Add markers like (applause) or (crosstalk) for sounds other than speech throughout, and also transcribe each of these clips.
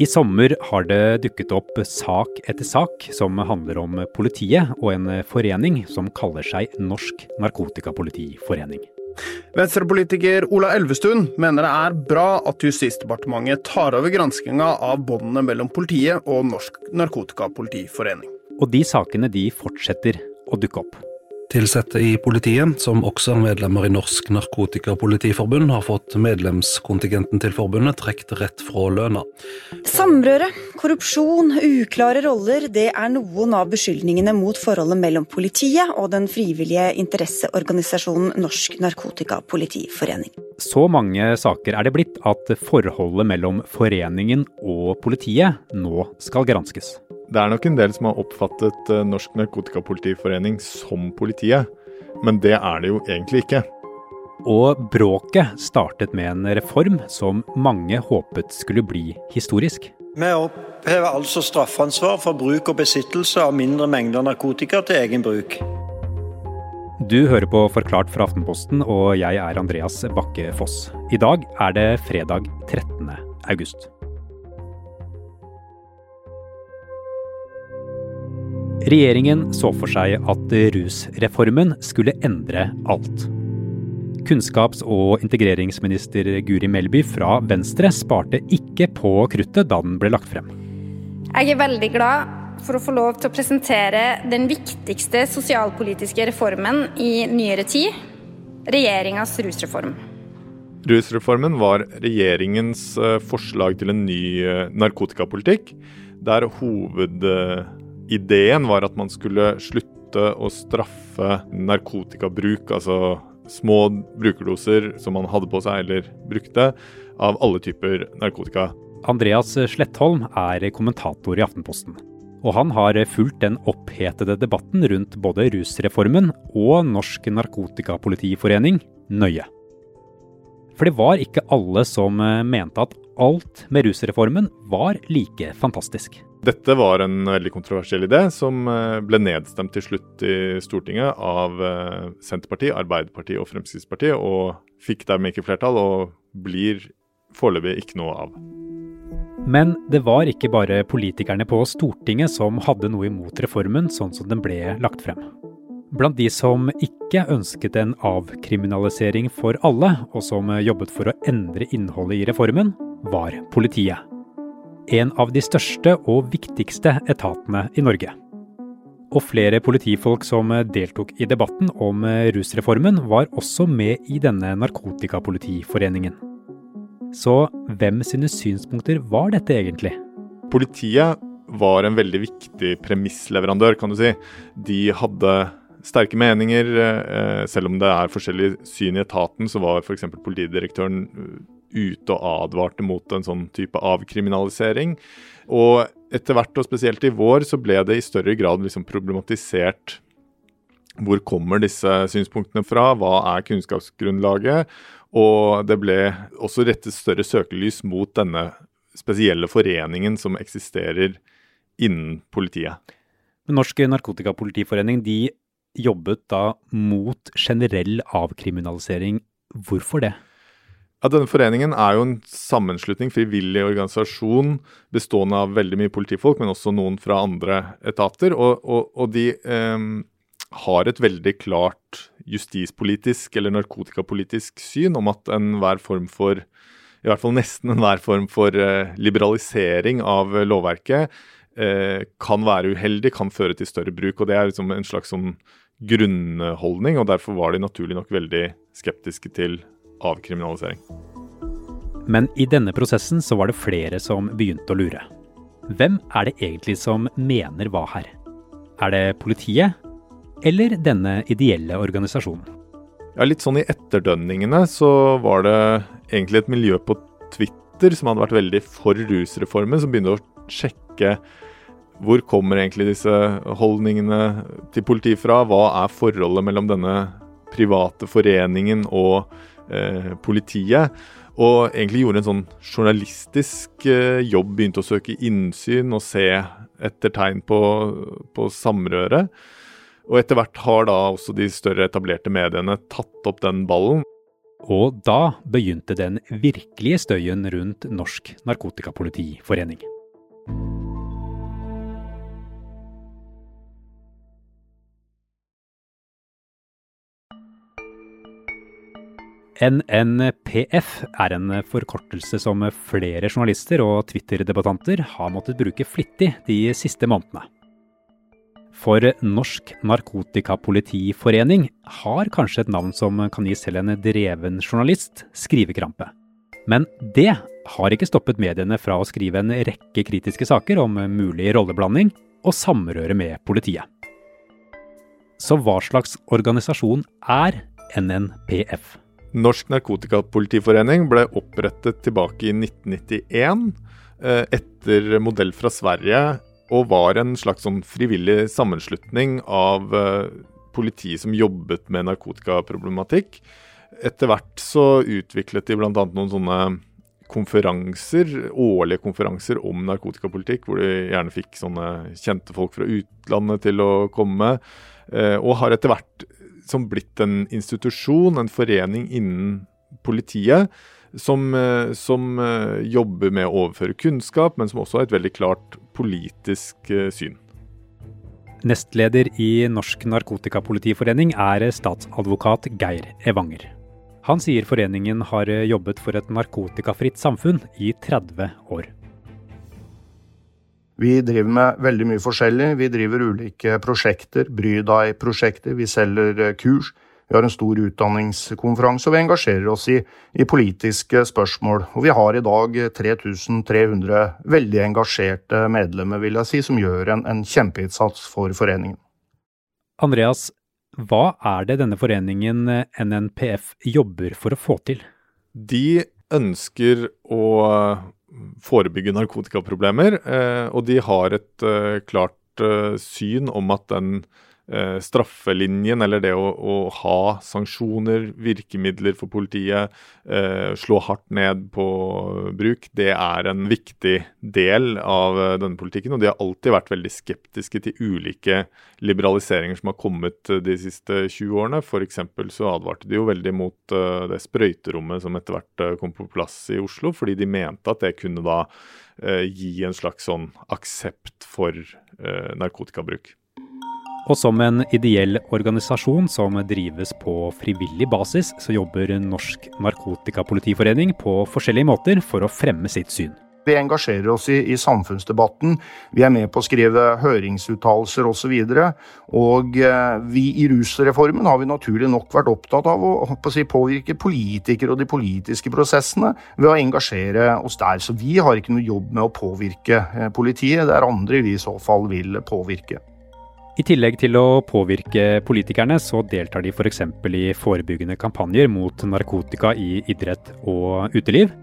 I sommer har det dukket opp sak etter sak som handler om politiet og en forening som kaller seg Norsk Narkotikapolitiforening. Venstrepolitiker Ola Elvestuen mener det er bra at Justisdepartementet tar over granskinga av båndene mellom politiet og Norsk Narkotikapolitiforening. Og de sakene de fortsetter å dukke opp. Tilsatte i politiet, som også er medlemmer i Norsk Narkotikapolitiforbund, har fått medlemskontingenten til forbundet trukket rett fra lønna. Samrøre, korrupsjon, uklare roller, det er noen av beskyldningene mot forholdet mellom politiet og den frivillige interesseorganisasjonen Norsk Narkotikapolitiforening. Så mange saker er det blitt at forholdet mellom foreningen og politiet nå skal granskes. Det er nok en del som har oppfattet eh, Norsk Narkotikapolitiforening som politiet, men det er det jo egentlig ikke. Og bråket startet med en reform som mange håpet skulle bli historisk. Vi opphever altså straffansvar for bruk og besittelse av mindre mengder narkotika til egen bruk. Du hører på Forklart fra Aftenposten, og jeg er Andreas Bakke Foss. I dag er det fredag 13. august. Regjeringen så for seg at rusreformen skulle endre alt. Kunnskaps- og integreringsminister Guri Melby fra Venstre sparte ikke på kruttet da den ble lagt frem. Jeg er veldig glad for å få lov til å presentere den viktigste sosialpolitiske reformen i nyere tid regjeringas rusreform. Rusreformen var regjeringens eh, forslag til en ny eh, narkotikapolitikk, der hoved ideen var at man skulle slutte å straffe narkotikabruk, altså små brukerdoser som man hadde på seg eller brukte, av alle typer narkotika. Andreas Slettholm er kommentator i Aftenposten. Og han har fulgt den opphetede debatten rundt både rusreformen og Norsk Narkotikapolitiforening nøye. For det var ikke alle som mente at alt med rusreformen var like fantastisk. Dette var en veldig kontroversiell idé, som eh, ble nedstemt til slutt i Stortinget av eh, Senterpartiet, Arbeiderpartiet og Fremskrittspartiet, og fikk dermed ikke flertall, og blir foreløpig ikke noe av. Men det var ikke bare politikerne på Stortinget som hadde noe imot reformen sånn som den ble lagt frem. Blant de som ikke ønsket en avkriminalisering for alle, og som jobbet for å endre innholdet i reformen, var politiet en av de største og viktigste etatene i Norge. Og flere politifolk som deltok i debatten om rusreformen, var også med i denne narkotikapolitiforeningen. Så hvem sine synspunkter var dette egentlig? Politiet var en veldig viktig premissleverandør, kan du si. De hadde sterke meninger. Eh, selv om det er forskjellige syn i etaten, så var f.eks. politidirektøren ute og advarte mot en sånn type avkriminalisering. Og etter hvert, og spesielt i vår, så ble det i større grad liksom problematisert hvor kommer disse synspunktene fra, hva er kunnskapsgrunnlaget? Og det ble også rettet større søkelys mot denne spesielle foreningen som eksisterer innen politiet. Norsk Narkotikapolitiforening de jobbet da mot generell avkriminalisering. Hvorfor det? Ja, denne Foreningen er jo en sammenslutning, frivillig organisasjon bestående av veldig mye politifolk, men også noen fra andre etater. Og, og, og de eh, har et veldig klart justispolitisk eller narkotikapolitisk syn om at enhver form for i hvert fall nesten enhver form for eh, liberalisering av lovverket eh, kan være uheldig, kan føre til større bruk. og Det er liksom en slags sånn grunnholdning, og derfor var de naturlig nok veldig skeptiske til avkriminalisering. Men i denne prosessen så var det flere som begynte å lure. Hvem er det egentlig som mener hva her? Er det politiet, eller denne ideelle organisasjonen? Ja, Litt sånn i etterdønningene så var det egentlig et miljø på Twitter som hadde vært veldig for rusreformen, som begynte å sjekke hvor kommer egentlig disse holdningene til politiet fra? Hva er forholdet mellom denne private foreningen og Eh, politiet. Og egentlig gjorde en sånn journalistisk eh, jobb, begynte å søke innsyn og se etter tegn på, på samrøre. Og etter hvert har da også de større etablerte mediene tatt opp den ballen. Og da begynte den virkelige støyen rundt Norsk Narkotikapolitiforening. NNPF er en forkortelse som flere journalister og Twitter-debattanter har måttet bruke flittig de siste månedene. For Norsk Narkotikapolitiforening har kanskje et navn som kan gi selv en dreven journalist skrivekrampe. Men det har ikke stoppet mediene fra å skrive en rekke kritiske saker om mulig rolleblanding og samrøre med politiet. Så hva slags organisasjon er NNPF? Norsk Narkotikapolitiforening ble opprettet tilbake i 1991 eh, etter modell fra Sverige, og var en slags sånn frivillig sammenslutning av eh, politi som jobbet med narkotikaproblematikk. Etter hvert så utviklet de bl.a. noen sånne konferanser, årlige konferanser om narkotikapolitikk, hvor de gjerne fikk sånne kjente folk fra utlandet til å komme. Eh, og har etter hvert som blitt en institusjon, en forening innen politiet, som, eh, som, eh, jobber med å overføre kunnskap, men som også har et veldig klart politisk eh, syn. Nestleder i Norsk Narkotikapolitiforening er statsadvokat Geir Evanger. Han sier foreningen har jobbet for et narkotikafritt samfunn i 30 år. Vi driver med veldig mye forskjellig. Vi driver ulike prosjekter, Bry deg-prosjekter, vi selger eh, kurs. Vi har en stor utdanningskonferanse, og vi engasjerer oss i, i, politiske spørsmål. Og vi har i dag 3300 veldig engasjerte medlemmer, vil jeg si, som gjør en, en kjempeinnsats for foreningen. Andreas, hva er det denne foreningen eh, NNPF jobber for å få til? De ønsker å forebygge narkotikaproblemer. Eh, og de har et eh, klart eh, syn om at den straffelinjen, eller det å, å, ha sanksjoner, virkemidler for politiet, eh, slå hardt ned på bruk, det er en viktig del av eh, denne politikken. Og de har alltid vært veldig skeptiske til ulike liberaliseringer som har kommet eh, de siste 20 årene. F.eks. så advarte de jo veldig mot eh, det sprøyterommet som etter hvert kom på plass i Oslo, fordi de mente at det kunne da eh, gi en slags sånn aksept for narkotikabruk. Og som en ideell organisasjon som drives på frivillig basis, så jobber Norsk Narkotikapolitiforening på forskjellige måter for å fremme sitt syn. Vi engasjerer oss i, i, samfunnsdebatten, vi er med på å skrive høringsuttalelser osv. Og, så og eh, vi i rusreformen har vi naturlig nok vært opptatt av å, å si, påvirke politikere og de politiske prosessene ved å engasjere oss der. Så vi har ikke noe jobb med å påvirke eh, politiet, det er andre vi i så fall vil påvirke. I tillegg til å påvirke politikerne, så deltar de f.eks. For i forebyggende kampanjer mot narkotika i idrett og uteliv,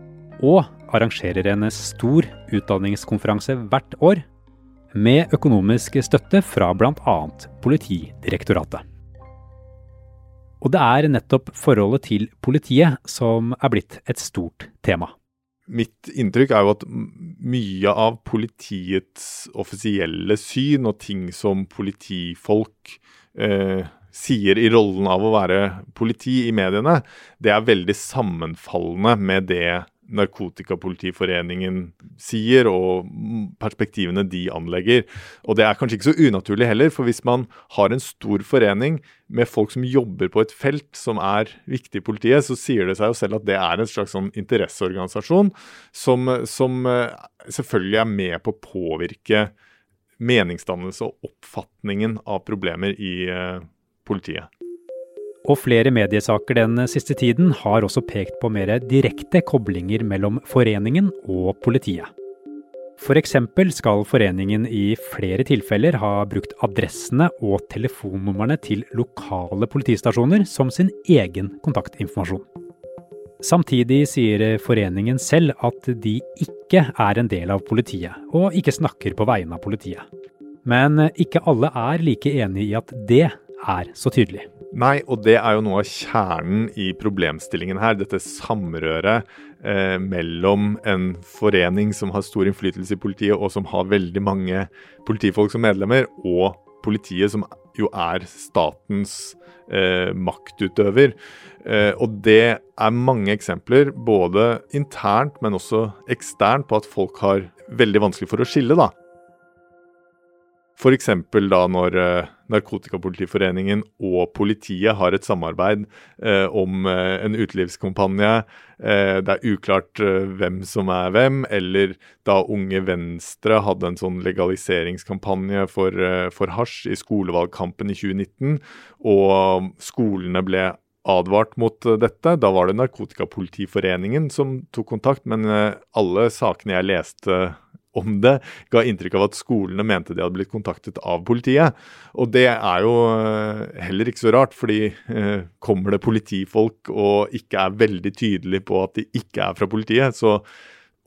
og arrangerer en stor utdanningskonferanse hvert år, med økonomisk støtte fra bl.a. Politidirektoratet. Og det er nettopp forholdet til politiet som er blitt et stort tema mitt inntrykk er jo at mye av politiets offisielle syn og ting som politifolk eh, sier i rollen av å være politi i mediene, det er veldig sammenfallende med det Narkotikapolitiforeningen sier, og perspektivene de anlegger. Og det er kanskje ikke så unaturlig heller, for hvis man har en stor forening med folk som jobber på et felt som er viktig i politiet, så sier det seg jo selv at det er en slags sånn interesseorganisasjon som, som eh, selvfølgelig er med på å påvirke meningsdannelse og oppfatningen av problemer i uh, politiet. Og flere mediesaker den siste tiden har også pekt på mer direkte koblinger mellom foreningen og politiet. F.eks. skal foreningen i flere tilfeller ha brukt adressene og telefonnumrene til lokale politistasjoner som sin egen kontaktinformasjon. Samtidig sier foreningen selv at de ikke er en del av politiet, og ikke snakker på vegne av politiet. Men ikke alle er like enig i at det er så tydelig. Nei, og det er jo noe av kjernen i problemstillingen her. Dette samrøret eh, mellom en forening som har stor innflytelse i politiet, og som har veldig mange politifolk som medlemmer, og politiet, som jo er statens eh, maktutøver. Eh, og det er mange eksempler, både internt, men også eksternt, på at folk har veldig vanskelig for å skille, da. F.eks. da når, eh, Narkotikapolitiforeningen og politiet har et samarbeid eh, om eh, en utelivskampanje. Eh, det er uklart eh, hvem som er hvem. Eller da Unge Venstre hadde en sånn legaliseringskampanje for, eh, for hasj i skolevalgkampen i 2019, og skolene ble advart mot dette. Da var det Narkotikapolitiforeningen som tok kontakt, men alle sakene jeg leste om det, ga inntrykk av at skolene mente de hadde blitt kontaktet av politiet. Og det er jo eh, heller ikke så rart, fordi eh, kommer det politifolk og ikke er veldig tydelig på at de ikke er fra politiet, så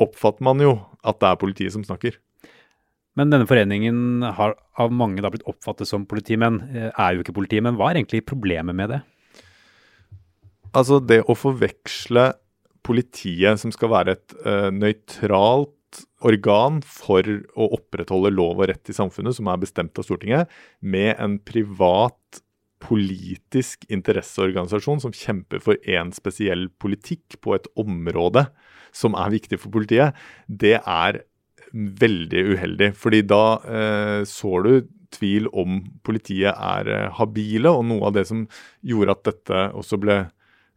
oppfatter man jo at det er politiet som snakker. Men denne foreningen har av mange da blitt oppfattet som politimenn, eh, er jo ikke politimenn. Hva er egentlig problemet med det? Altså, det å forveksle politiet, som skal være et uh, nøytralt organ for å opprettholde lov og rett i samfunnet, som er bestemt av Stortinget, med en privat politisk interesseorganisasjon som kjemper for én spesiell politikk på et område som er viktig for politiet, det er veldig uheldig. Fordi da eh, sår du tvil om politiet er eh, habile, og noe av det som gjorde at dette også ble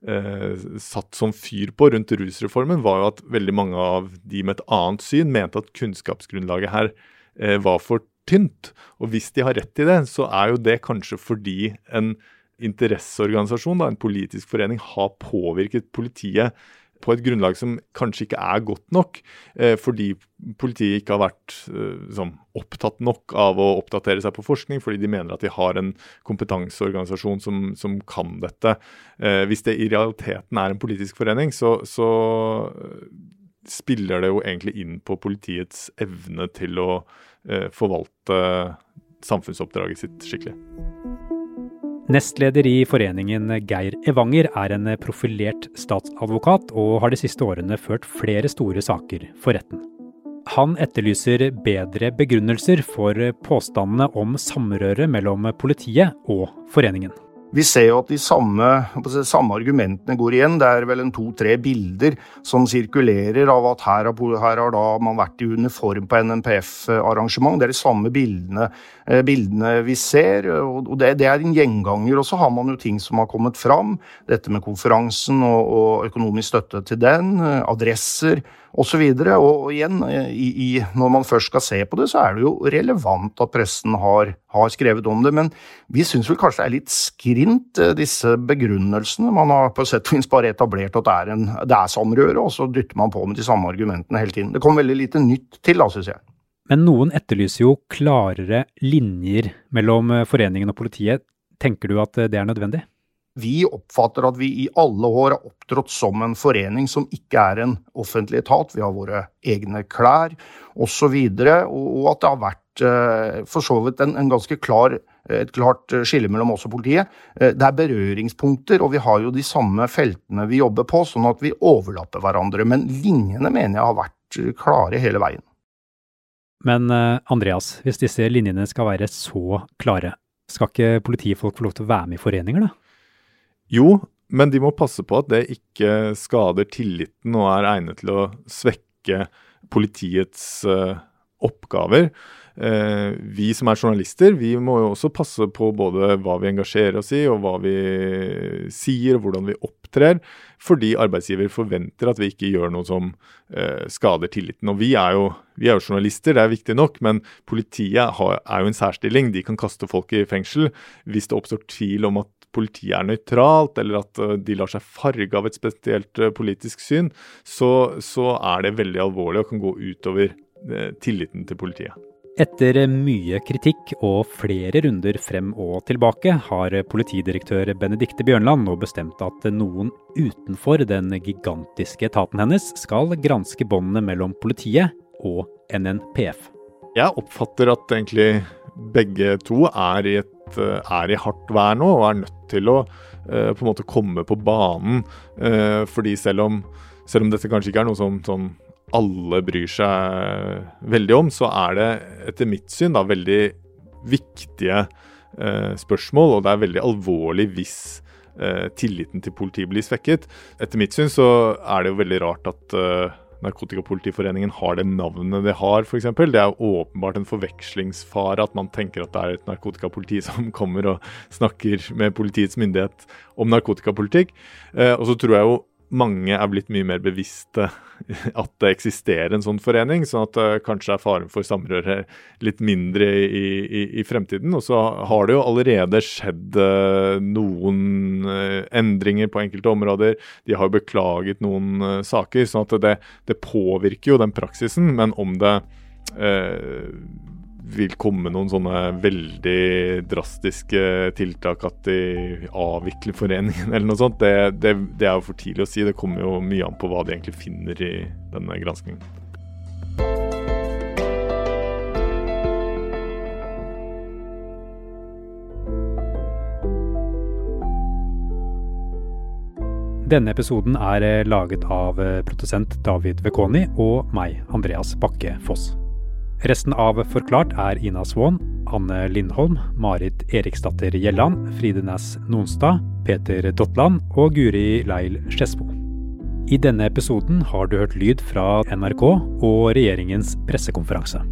satt som fyr på rundt rusreformen, var jo at veldig mange av de med et annet syn mente at kunnskapsgrunnlaget her eh, var for tynt. Og hvis de har rett i det, så er jo det kanskje fordi en interesseorganisasjon, da, en politisk forening, har påvirket politiet på et grunnlag som kanskje ikke er godt nok, eh, fordi politiet ikke har vært eh, liksom, opptatt nok av å oppdatere seg på forskning, fordi de mener at de har en kompetanseorganisasjon som, som kan dette. Eh, hvis det i realiteten er en politisk forening, så, så spiller det jo egentlig inn på politiets evne til å forvalte samfunnsoppdraget sitt skikkelig. Nestleder i foreningen Geir Evanger er en profilert statsadvokat, og har de siste årene ført flere store saker for retten. Han etterlyser bedre begrunnelser for påstandene om samrøre mellom politiet og foreningen. Vi ser jo at de samme, samme, argumentene går igjen. Det er vel en to-tre bilder som sirkulerer av at her har, her har, man vært i uniform på NNPF-arrangement. Det er de samme bildene, eh, bildene vi ser, og det, det, er en gjenganger. Og så har man jo ting som har kommet fram. Dette med konferansen og, og økonomisk støtte til den, eh, adresser osv. Og, og, og igjen, i, i, når man først skal se på det, så er det jo relevant at pressen har, har skrevet om det. Men vi syns vel kanskje det er litt skrint, eh, disse begrunnelsene. Man har på sett og vis bare etablert at det er, en, det er samrøre, og så dytter man på med de samme argumentene hele tiden. Det kom veldig lite nytt til, da, syns jeg. Men noen etterlyser jo klarere linjer mellom eh, foreningen og politiet. Tenker du at eh, det er nødvendig? Vi oppfatter at vi i alle år har opptrådt som en forening som ikke er en offentlig etat. Vi har våre egne klær osv. Og, og at det har vært eh, for så vidt en, en ganske klar et klart skille mellom oss og politiet. Eh, det er berøringspunkter, og vi har jo de samme feltene vi jobber på, sånn at vi overlapper hverandre. Men linjene mener jeg har vært klare hele veien. Men eh, Andreas, hvis disse linjene skal være så klare, skal ikke politifolk få lov til å være med i foreninger, da? Jo, men de må passe på at det ikke skader tilliten og er egnet til å svekke politiets uh, oppgaver. Uh, vi som er journalister, vi må jo også passe på både hva vi engasjerer oss i, og hva vi sier, og hvordan vi opptrer. Fordi arbeidsgiver forventer at vi ikke gjør noe som uh, skader tilliten. Og vi er, jo, vi er, jo, journalister, det er viktig nok, men politiet har, er jo en særstilling. De kan kaste folk i fengsel hvis det oppstår tvil om at politiet er nøytralt, eller at eh, de lar seg farge av et spesielt eh, politisk syn, så, så er det veldig alvorlig og kan gå utover eh, tilliten til politiet. Etter mye kritikk og flere runder frem og tilbake, har politidirektør Benedikte Bjørnland nå bestemt at noen utenfor den gigantiske etaten hennes skal granske båndene mellom politiet og NNPF. Jeg oppfatter at egentlig begge to er i, et, er i hardt vær nå, og er nødt til å uh, på en måte komme på banen. Uh, fordi selv om, selv om, dette kanskje ikke er noe som sånn, alle bryr seg veldig om, så er det etter mitt syn da veldig viktige spørsmål, og det er veldig alvorlig hvis tilliten til politiet blir svekket. Etter mitt syn så er det jo veldig rart at Narkotikapolitiforeningen har det navnet det har, f.eks. Det er åpenbart en forvekslingsfare at man tenker at det er et narkotikapoliti (laughs) som kommer og snakker med politiets myndighet om narkotikapolitikk. Eh, og så tror jeg jo mange er blitt mye mer bevisste (laughs) at det eksisterer en sånn forening, sånn at uh, kanskje er faren for samrøre litt mindre i, i, i, fremtiden. Og så har det jo allerede skjedd uh, noen uh, endringer på enkelte områder. De har jo beklaget noen saker, sånn at det, det, påvirker jo den praksisen. Men om det vil komme noen sånne veldig drastiske tiltak, at de avvikler foreningen eller noe sånt, det, det, det er jo for tidlig å si. Det kommer jo mye an på hva de egentlig finner i denne granskingen. Denne episoden er eh, laget av eh, produsent David Vekoni og meg, Andreas Bakke Foss. Resten av Forklart er Ina Swan, Anne Lindholm, Marit Eriksdatter Gjelland, Fride Næss Nonstad, Peter Dotland og Guri Leil Skedsmo. I denne episoden har du hørt lyd fra NRK og regjeringens pressekonferanse.